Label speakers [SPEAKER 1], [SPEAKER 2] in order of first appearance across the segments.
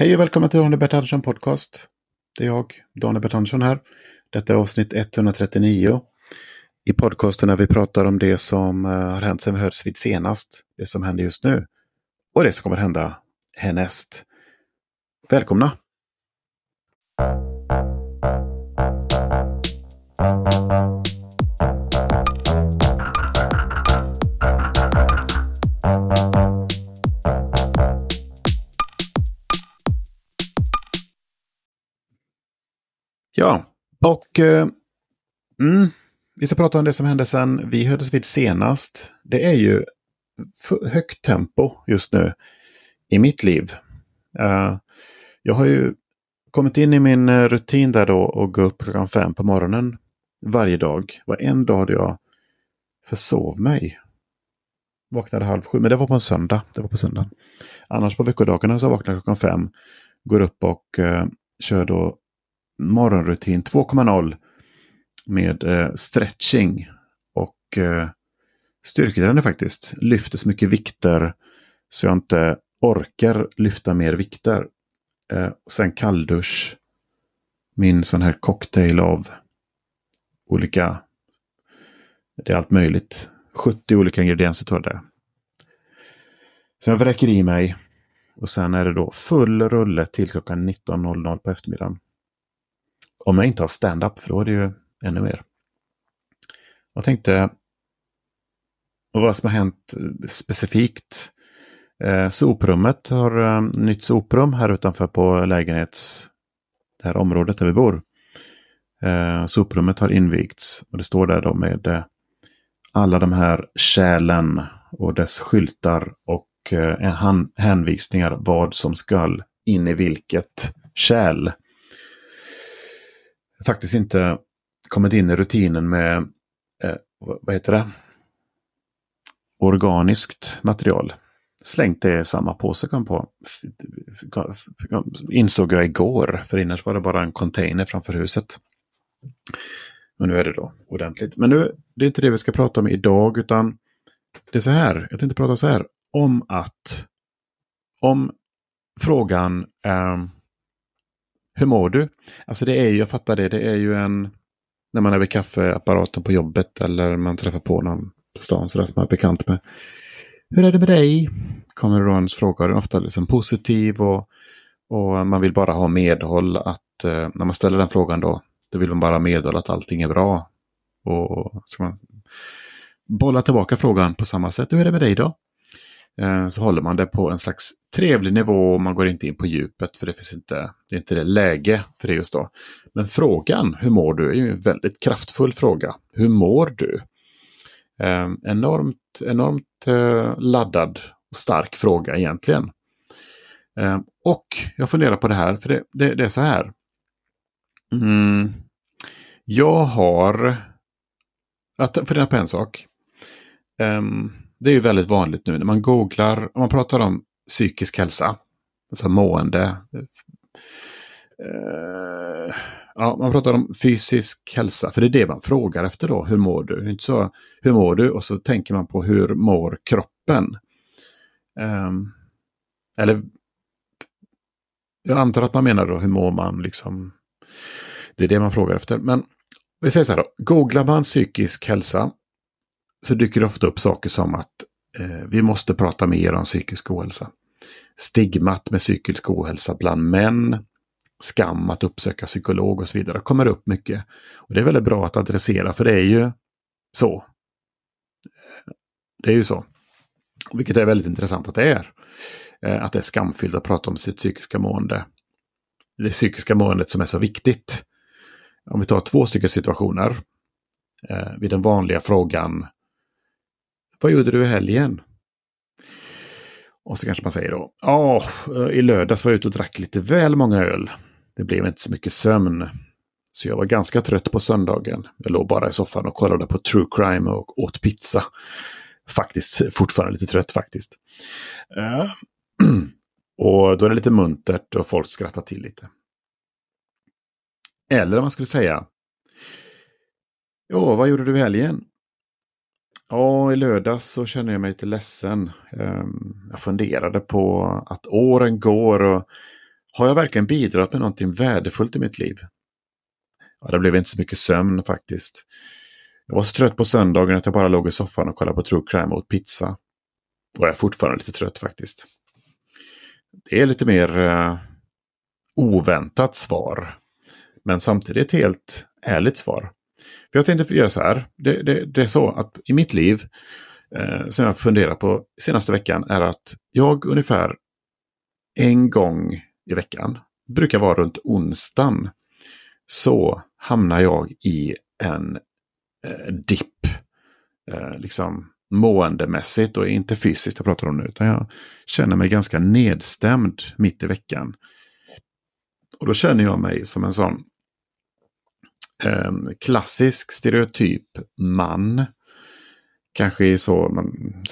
[SPEAKER 1] Hej och välkomna till Daniel Bert Andersson Podcast. Det är jag, Daniel Bert Andersson här. Detta är avsnitt 139. I podcasten när vi pratar om det som eh, har hänt sedan vi hördes vid senast. Det som händer just nu. Och det som kommer hända härnäst. Välkomna! Ja, och eh, mm, vi ska prata om det som hände sen vi hördes vid senast. Det är ju högt tempo just nu i mitt liv. Uh, jag har ju kommit in i min eh, rutin där då och gå upp klockan fem på morgonen varje dag. Var en dag hade jag försov mig. Vaknade halv sju, men det var på en söndag. Det var på söndagen. Annars på veckodagarna så vaknar jag klockan fem. Går upp och uh, kör då morgonrutin 2.0 med eh, stretching och eh, styrketräning faktiskt. Lyfter så mycket vikter så jag inte orkar lyfta mer vikter. Eh, sen kalldusch. Min sån här cocktail av olika, det är allt möjligt. 70 olika ingredienser tror jag det. Sen jag vräker i mig och sen är det då full rulle till klockan 19.00 på eftermiddagen. Om jag inte har stand-up, för då är det ju ännu mer. Jag tänkte vad som har hänt eh, specifikt. Eh, soprummet har eh, nytt soprum här utanför på lägenhets... Det här området där vi bor. Eh, soprummet har invigts och det står där då med eh, alla de här kärlen och dess skyltar och eh, hänvisningar vad som skall in i vilket kärl faktiskt inte kommit in i rutinen med, eh, vad heter det, organiskt material. Slängt det i samma påse kom på. Insåg jag igår, för innan var det bara en container framför huset. Men nu är det då ordentligt. Men nu, det är inte det vi ska prata om idag, utan det är så här, jag tänkte prata så här, om att, om frågan eh, hur mår du? Alltså det är ju, jag fattar det, det är ju en... När man är vid kaffeapparaten på jobbet eller man träffar på någon på stan sådär som man är bekant med. Hur är det med dig? Kommer då ens fråga, ofta liksom positiv och, och man vill bara ha medhåll att eh, när man ställer den frågan då, då vill man bara ha medhåll att allting är bra. Och ska man bolla tillbaka frågan på samma sätt. Hur är det med dig då? Eh, så håller man det på en slags trevlig nivå och man går inte in på djupet för det finns inte, det är inte det läge för det just då. Men frågan, hur mår du, är ju en väldigt kraftfull fråga. Hur mår du? Eh, enormt, enormt eh, laddad och stark fråga egentligen. Eh, och jag funderar på det här, för det, det, det är så här. Mm, jag har, att fundera på en sak. Um, det är ju väldigt vanligt nu när man googlar, om man pratar om psykisk hälsa, alltså mående. Eh, ja, man pratar om fysisk hälsa, för det är det man frågar efter då. Hur mår du? Det är inte så, hur mår du? Och så tänker man på hur mår kroppen? Eh, eller jag antar att man menar då hur mår man liksom. Det är det man frågar efter. Men vi säger så här då. Googlar man psykisk hälsa så dyker det ofta upp saker som att eh, vi måste prata mer om psykisk ohälsa. Stigmat med psykisk ohälsa bland män, skam att uppsöka psykolog och så vidare kommer upp mycket. Och Det är väldigt bra att adressera för det är ju så. Det är ju så. Vilket är väldigt intressant att det är. Eh, att det är skamfyllt att prata om sitt psykiska mående. Det psykiska måendet som är så viktigt. Om vi tar två stycken situationer. Eh, vid den vanliga frågan vad gjorde du i helgen? Och så kanske man säger då, ja, i lördags var jag ute och drack lite väl många öl. Det blev inte så mycket sömn. Så jag var ganska trött på söndagen. Jag låg bara i soffan och kollade på true crime och åt pizza. Faktiskt fortfarande lite trött faktiskt. Uh, och då är det lite muntert och folk skrattar till lite. Eller om man skulle säga, ja, vad gjorde du i helgen? Ja, i lördags så känner jag mig lite ledsen. Ehm, jag funderade på att åren går och Har jag verkligen bidragit med någonting värdefullt i mitt liv? Ja, det blev inte så mycket sömn faktiskt. Jag var så trött på söndagen att jag bara låg i soffan och kollade på true crime och åt pizza. Och jag är fortfarande lite trött faktiskt. Det är lite mer eh, oväntat svar. Men samtidigt ett helt ärligt svar. För jag tänkte göra så här. Det, det, det är så att i mitt liv, eh, som jag funderar på senaste veckan, är att jag ungefär en gång i veckan, brukar vara runt onsdagen, så hamnar jag i en eh, dipp. Eh, liksom måendemässigt och inte fysiskt jag pratar om nu. Utan jag känner mig ganska nedstämd mitt i veckan. Och då känner jag mig som en sån eh, klassisk stereotyp man. Kanske i så,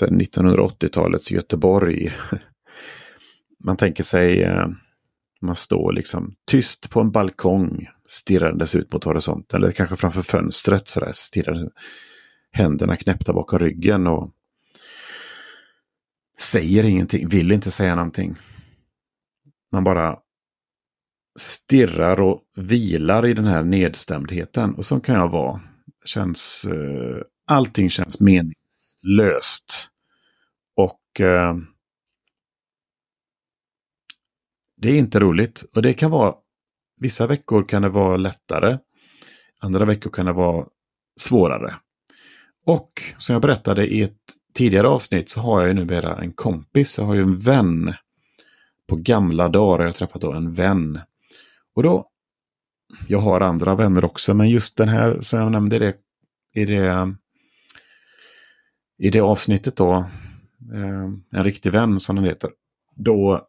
[SPEAKER 1] 1980-talets Göteborg. Man tänker sig eh, man står liksom tyst på en balkong stirrandes ut mot horisonten. Eller kanske framför fönstret sådär stirrande. händerna knäppta bakom ryggen och säger ingenting, vill inte säga någonting. Man bara stirrar och vilar i den här nedstämdheten. Och så kan jag vara. Känns, eh, allting känns meningslöst. Och eh, det är inte roligt. Och det kan vara, vissa veckor kan det vara lättare. Andra veckor kan det vara svårare. Och som jag berättade i ett tidigare avsnitt så har jag ju numera en kompis. Jag har ju en vän. På gamla dagar har jag träffat då en vän och då, jag har andra vänner också, men just den här som jag nämnde det, i, det, i det avsnittet då, eh, en riktig vän som den heter, då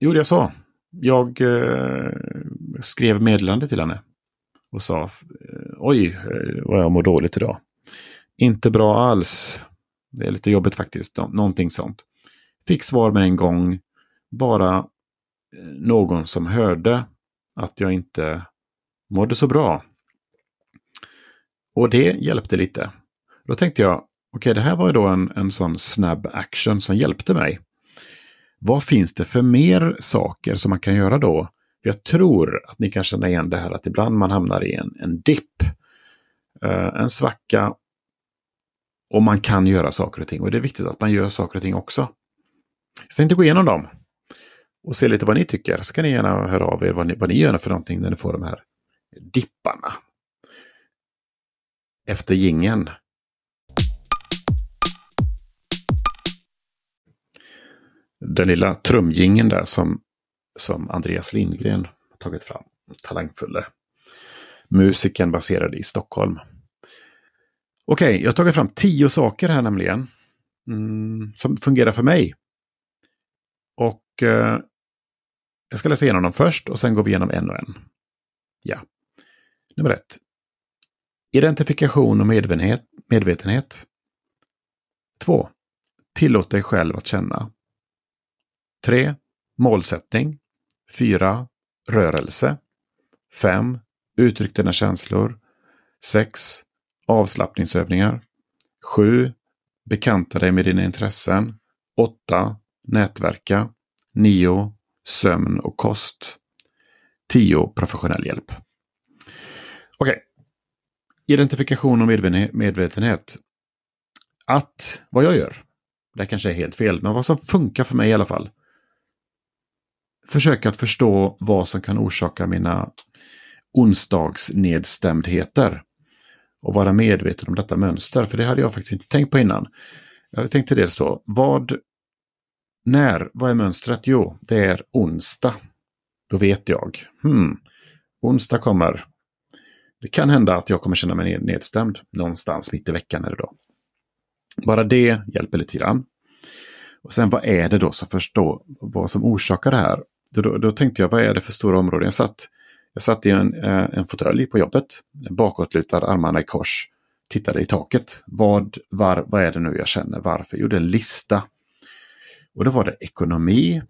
[SPEAKER 1] gjorde jag så. Jag eh, skrev meddelande till henne och sa eh, oj, eh, vad jag mår dåligt idag. Inte bra alls. Det är lite jobbigt faktiskt, någonting sånt. Fick svar med en gång. Bara någon som hörde att jag inte mådde så bra. Och det hjälpte lite. Då tänkte jag, okej okay, det här var ju då en, en sån snabb action som hjälpte mig. Vad finns det för mer saker som man kan göra då? För jag tror att ni kan känna igen det här att ibland man hamnar i en, en dipp, eh, en svacka. Och man kan göra saker och ting. Och det är viktigt att man gör saker och ting också. Jag tänkte gå igenom dem och se lite vad ni tycker. Så kan ni gärna höra av er vad ni, vad ni gör för någonting när ni får de här dipparna. Efter gingen. Den lilla trumgingen där som, som Andreas Lindgren har tagit fram. Talangfulle. Musiken baserad i Stockholm. Okej, okay, jag har tagit fram tio saker här nämligen. Mm, som fungerar för mig. Och eh, jag ska läsa igenom dem först och sen går vi igenom en och en. Ja. Nummer ett. Identifikation och medvetenhet. medvetenhet. 2. Tillåt dig själv att känna. 3. Målsättning. 4. Rörelse. 5. Uttryck dina känslor. 6. Avslappningsövningar. 7. Bekanta dig med dina intressen. 8. Nätverka. 9 sömn och kost. 10. Professionell hjälp. Okej. Okay. Identifikation och medvetenhet. Att vad jag gör, det kanske är helt fel, men vad som funkar för mig i alla fall. Försöka att förstå vad som kan orsaka mina onsdagsnedstämdheter. Och vara medveten om detta mönster, för det hade jag faktiskt inte tänkt på innan. Jag tänkte dels då, vad när? Vad är mönstret? Jo, det är onsdag. Då vet jag. Hmm, onsdag kommer. Det kan hända att jag kommer känna mig nedstämd någonstans mitt i veckan. Eller då. Bara det hjälper lite grann. Och sen vad är det då som förstår vad som orsakar det här? Då, då, tänkte jag, vad är det för stora områden? Jag satt, jag satt i en, eh, en fåtölj på jobbet, bakåtlutad, armarna i kors, tittade i taket. Vad, var, vad är det nu jag känner? Varför? Jo, det är en lista och då var det ekonomi.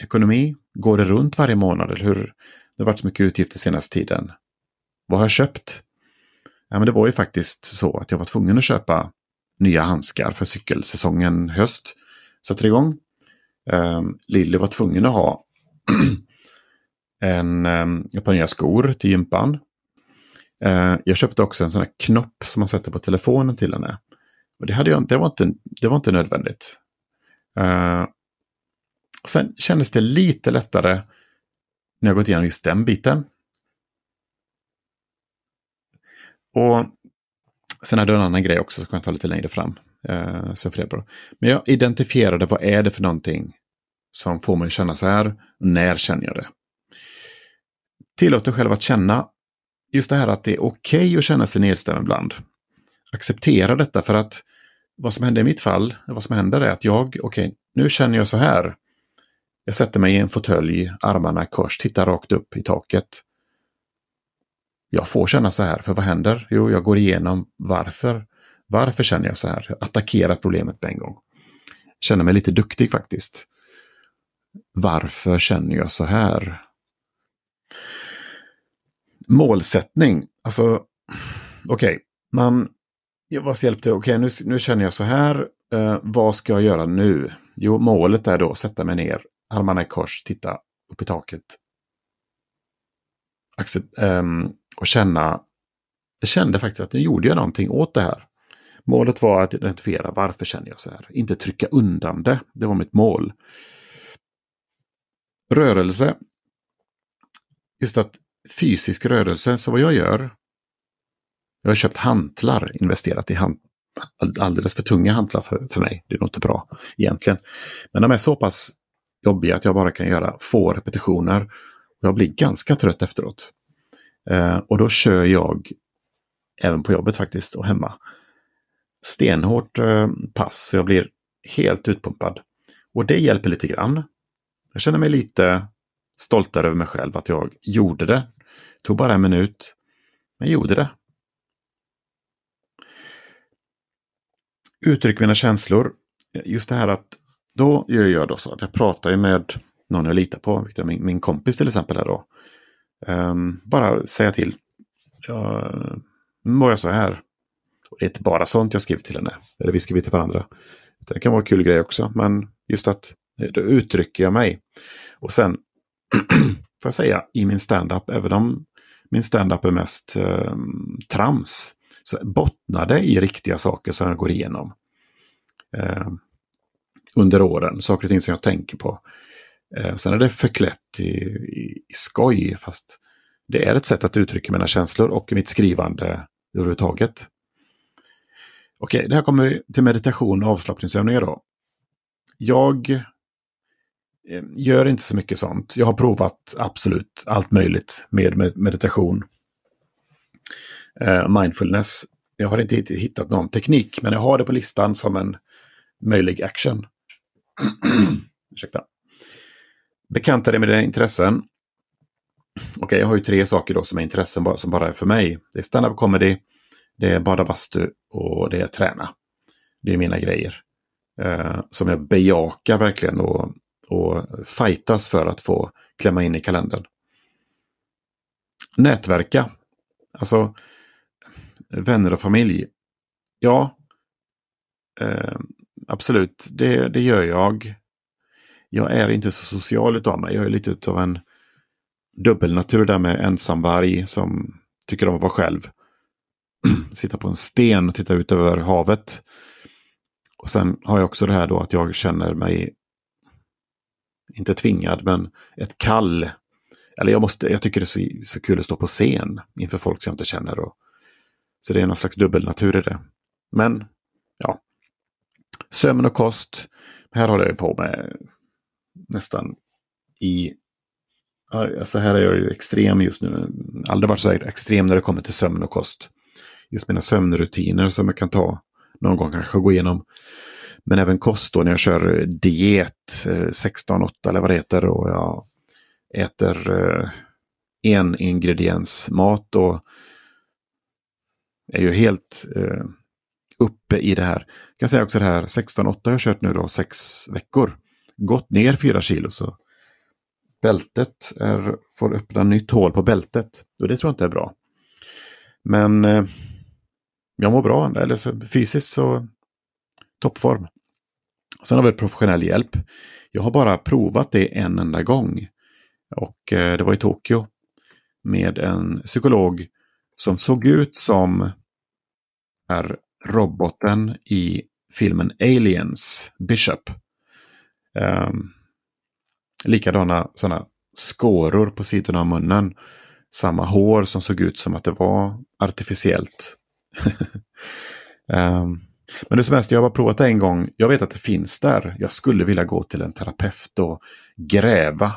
[SPEAKER 1] Ekonomi, går det runt varje månad eller hur? Det har varit så mycket utgifter senaste tiden. Vad har jag köpt? Ja, men det var ju faktiskt så att jag var tvungen att köpa nya handskar för cykelsäsongen höst. Sätter igång. Um, Lilly var tvungen att ha en, ehm, ett par nya skor till gympan. Ehm, jag köpte också en sån här knopp som man sätter på telefonen till henne. Och det, hade jag, det, var, inte, det var inte nödvändigt. Eh, sen kändes det lite lättare när jag gått igenom just den biten. Och Sen hade jag en annan grej också som kan jag ta lite längre fram. Uh, så för Men jag identifierade vad är det för någonting som får mig att känna så här. När känner jag det? Tillåt dig själv att känna just det här att det är okej okay att känna sig nedstämd ibland. Acceptera detta för att vad som hände i mitt fall, vad som händer är att jag, okej, okay, nu känner jag så här. Jag sätter mig i en fåtölj, armarna i kors, tittar rakt upp i taket. Jag får känna så här, för vad händer? Jo, jag går igenom varför. Varför känner jag så här? Jag attackerar problemet på en gång. Känner mig lite duktig faktiskt. Varför känner jag så här? Målsättning. Alltså, okej, okay, man... Vad hjälpte? Okej, okay, nu, nu känner jag så här. Eh, vad ska jag göra nu? Jo, målet är då att sätta mig ner, armarna i kors, titta upp i taket. Accept, um, och känna, jag kände faktiskt att nu gjorde jag någonting åt det här. Målet var att identifiera varför känner jag så här. Inte trycka undan det. Det var mitt mål. Rörelse. Just att fysisk rörelse, så vad jag gör. Jag har köpt hantlar, investerat i hand, alldeles för tunga hantlar för, för mig. Det är nog inte bra egentligen. Men de är så pass jobbiga att jag bara kan göra få repetitioner. Jag blir ganska trött efteråt. Eh, och då kör jag även på jobbet faktiskt och hemma. Stenhårt eh, pass så jag blir helt utpumpad. Och det hjälper lite grann. Jag känner mig lite stoltare över mig själv att jag gjorde det. det tog bara en minut, men gjorde det. Uttryck mina känslor. Just det här att då gör jag då så att jag pratar med någon jag litar på, min, min kompis till exempel. Här då. Um, bara säga till. Jag mår jag så här. Och det är inte bara sånt jag skriver till henne. Eller vi skriver till varandra. Det kan vara en kul grej också. Men just att eh, då uttrycker jag mig. Och sen får jag säga i min standup, även om min standup är mest eh, trams, så bottnar det i riktiga saker som jag går igenom. Eh, under åren, saker och ting som jag tänker på. Eh, sen är det förklätt i, i, i skoj, fast det är ett sätt att uttrycka mina känslor och mitt skrivande överhuvudtaget. Okej, det här kommer till meditation och avslappningsövningar då. Jag eh, gör inte så mycket sånt. Jag har provat absolut allt möjligt med meditation. Eh, mindfulness. Jag har inte hittat någon teknik, men jag har det på listan som en möjlig action. Ursäkta bekanta dig med dina intressen. Okej, okay, jag har ju tre saker då som är intressen som bara är för mig. Det är stand-up comedy, det är bada bastu och det är träna. Det är mina grejer. Eh, som jag bejakar verkligen och, och fightas för att få klämma in i kalendern. Nätverka. Alltså vänner och familj. Ja, eh, absolut, det, det gör jag jag är inte så social utav mig. Jag är lite av en dubbelnatur där med ensamvarg som tycker om att vara själv. Sitta på en sten och titta ut över havet. Och sen har jag också det här då att jag känner mig, inte tvingad, men ett kall. Eller jag, måste, jag tycker det är så, så kul att stå på scen inför folk som jag inte känner. Och, så det är någon slags dubbelnatur i det. Men, ja. Sömn och kost. Här håller jag på med nästan i... Alltså här är jag ju extrem just nu. Aldrig varit så här extrem när det kommer till sömn och kost. Just mina sömnrutiner som jag kan ta någon gång kanske gå igenom. Men även kost då när jag kör diet eh, 16-8 eller vad det heter. Och jag äter eh, en ingrediens mat och är ju helt eh, uppe i det här. Jag kan säga också det här 16-8 har jag kört nu då sex veckor gått ner fyra kilo. Så bältet är, får öppna nytt hål på bältet. Och det tror jag inte är bra. Men eh, jag mår bra, eller så, fysiskt så toppform. Sen har vi professionell hjälp. Jag har bara provat det en enda gång. Och eh, det var i Tokyo. Med en psykolog som såg ut som är roboten i filmen Aliens, Bishop. Um, likadana sådana skåror på sidorna av munnen. Samma hår som såg ut som att det var artificiellt. um, men det som helst, jag har provat det en gång. Jag vet att det finns där. Jag skulle vilja gå till en terapeut och gräva.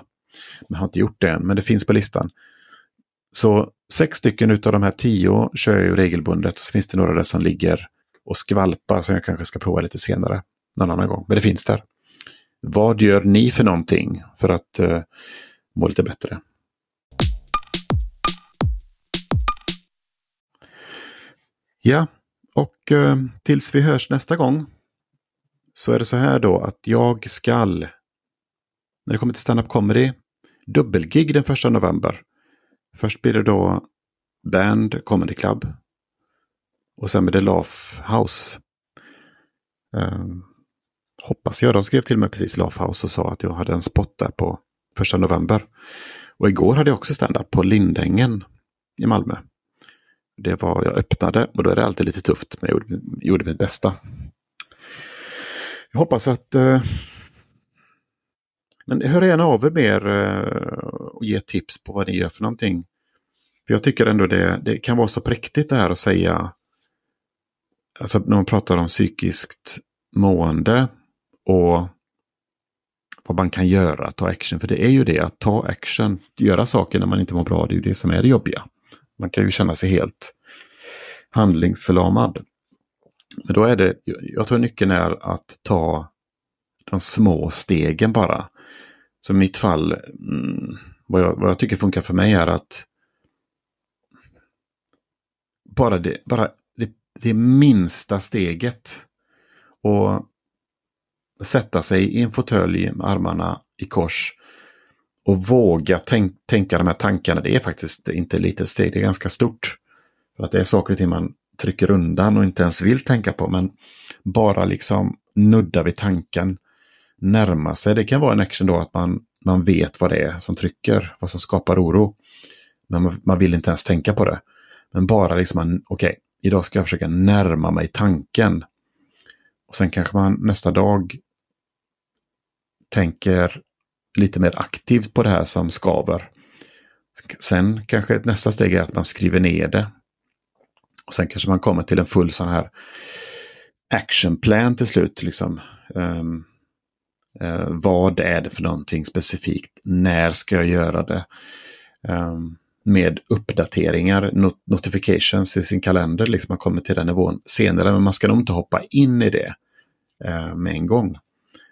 [SPEAKER 1] Men har inte gjort det än, men det finns på listan. Så sex stycken av de här tio kör jag ju regelbundet. Så finns det några där som ligger och skvalpar som jag kanske ska prova lite senare. Någon annan gång. Men det finns där. Vad gör ni för någonting för att uh, må lite bättre? Ja, och uh, tills vi hörs nästa gång så är det så här då att jag skall, när det kommer till stand-up comedy, dubbelgig den första november. Först blir det då Band Comedy Club. Och sen blir det Laugh House. Um, hoppas jag. De skrev till mig precis Laugh House och sa att jag hade en spot där på första november. Och igår hade jag också stand-up på Lindängen i Malmö. Det var, jag öppnade och då är det alltid lite tufft, men jag gjorde, gjorde mitt bästa. Jag hoppas att... Eh, men hör gärna av er mer eh, och ge tips på vad ni gör för någonting. För jag tycker ändå det, det kan vara så präktigt det här att säga, alltså när man pratar om psykiskt mående och vad man kan göra, ta action. För det är ju det, att ta action, göra saker när man inte mår bra, det är ju det som är det jobbiga. Man kan ju känna sig helt handlingsförlamad. Men då är det, jag tror nyckeln är att ta de små stegen bara. Så i mitt fall, mm, vad, jag, vad jag tycker funkar för mig är att bara det, bara det, det minsta steget. Och sätta sig i en fåtölj med armarna i kors och våga tänk, tänka de här tankarna. Det är faktiskt inte lite litet steg, det är ganska stort. För att det är saker och ting man trycker undan och inte ens vill tänka på. Men bara liksom nudda vid tanken, närma sig. Det kan vara en action då att man, man vet vad det är som trycker, vad som skapar oro. Men man, man vill inte ens tänka på det. Men bara liksom, okej, okay, idag ska jag försöka närma mig tanken. Och sen kanske man nästa dag tänker lite mer aktivt på det här som skaver. Sen kanske nästa steg är att man skriver ner det. Och Sen kanske man kommer till en full sån här actionplan till slut. Liksom. Um, Eh, vad är det för någonting specifikt? När ska jag göra det? Eh, med uppdateringar, not notifications i sin kalender. Liksom man kommer till den nivån senare, men man ska nog inte hoppa in i det eh, med en gång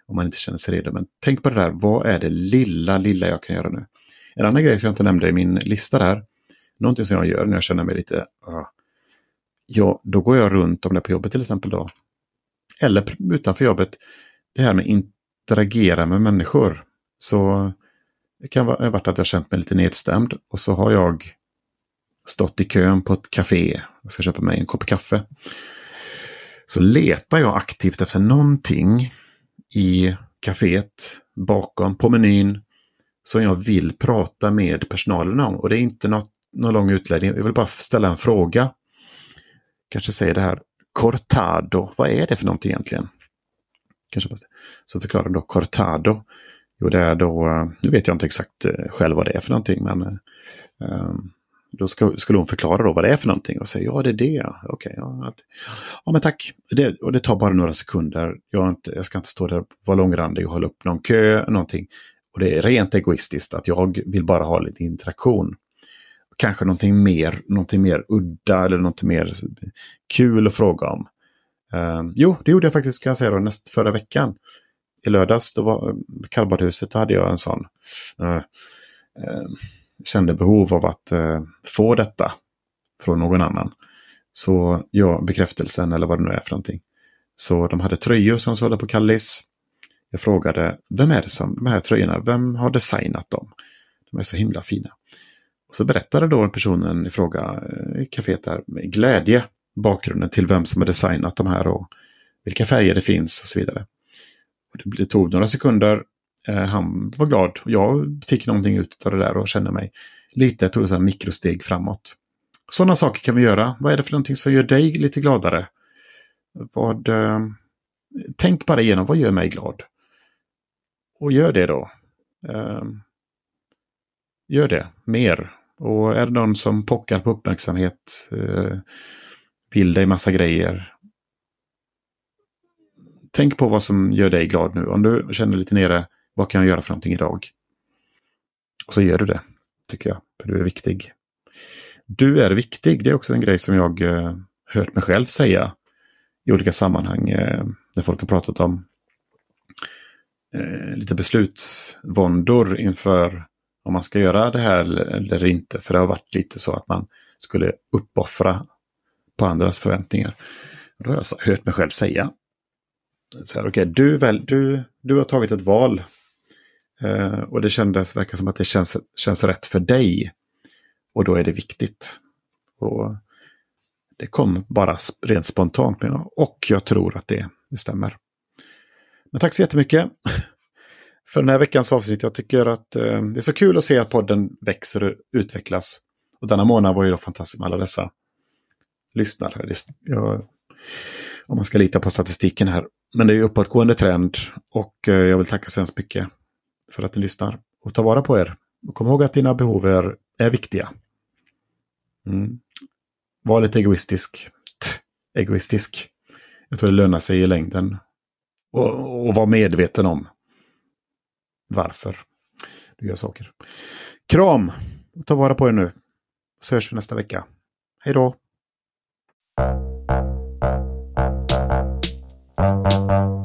[SPEAKER 1] om man inte känner sig redo. Men tänk på det där, vad är det lilla, lilla jag kan göra nu? En annan grej som jag inte nämnde i min lista där, någonting som jag gör när jag känner mig lite, uh, ja, då går jag runt om det är på jobbet till exempel då. Eller utanför jobbet, det här med interagera med människor. Så det kan ha varit att jag känt mig lite nedstämd och så har jag stått i kön på ett café. Jag ska köpa mig en kopp kaffe. Så letar jag aktivt efter någonting i kaféet bakom på menyn som jag vill prata med personalen om. Och det är inte något, någon lång utläggning. Jag vill bara ställa en fråga. Kanske säger det här Cortado, vad är det för någonting egentligen? Kanske så förklarar då Cortado. Jo, det är då, eh, nu vet jag inte exakt eh, själv vad det är för någonting, men eh, då ska, skulle hon förklara då vad det är för någonting och säga ja det är det. Okej, okay, ja, ja men tack. Det, och det tar bara några sekunder. Jag, inte, jag ska inte stå där och vara långrandig och hålla upp någon kö, någonting. Och det är rent egoistiskt att jag vill bara ha lite interaktion. Kanske någonting mer, någonting mer udda eller någonting mer kul att fråga om. Uh, jo, det gjorde jag faktiskt kan jag säga då, näst, förra veckan. I lördags, då var eh, kallbadhuset, då hade jag en sån. Uh, uh, kände behov av att eh, få detta från någon annan. Så ja, bekräftelsen eller vad det nu är för någonting. Så de hade tröjor som sålde på Kallis. Jag frågade, vem är det som, de här tröjorna, vem har designat dem? De är så himla fina. Och så berättade då personen i fråga eh, i kaféet där med glädje bakgrunden till vem som har designat de här och vilka färger det finns och så vidare. Och det tog några sekunder eh, han var glad. Jag fick någonting ut av det där och kände mig lite, tog ett mikrosteg framåt. Sådana saker kan vi göra. Vad är det för någonting som gör dig lite gladare? Vad, eh, tänk bara igenom, vad gör mig glad? Och gör det då. Eh, gör det mer. Och är det någon som pockar på uppmärksamhet, eh, vill dig massa grejer. Tänk på vad som gör dig glad nu. Om du känner lite nere, vad kan jag göra för någonting idag? Och så gör du det, tycker jag. För du är viktig. Du är viktig, det är också en grej som jag eh, hört mig själv säga i olika sammanhang. Eh, när folk har pratat om eh, lite beslutsvåndor inför om man ska göra det här eller inte. För det har varit lite så att man skulle uppoffra på andras förväntningar. Och då har jag hört mig själv säga. Så här, okay, du, väl, du, du har tagit ett val. Eh, och det kändes, verkar som att det känns, känns rätt för dig. Och då är det viktigt. Och det kom bara rent spontant. Och jag tror att det, det stämmer. Men tack så jättemycket för den här veckans avsnitt. Jag tycker att eh, det är så kul att se att podden växer och utvecklas. Och denna månad var ju då fantastisk med alla dessa lyssnare. Jag, om man ska lita på statistiken här. Men det är ju uppåtgående trend och eh, jag vill tacka så hemskt mycket för att ni lyssnar. Och ta vara på er. Och kom ihåg att dina behov är, är viktiga. Mm. Var lite egoistisk. T egoistisk. Jag tror det lönar sig i längden. Och, och var medveten om varför du gör saker. Kram! Ta vara på er nu. Så hörs vi nästa vecka. Hej då! Thank you.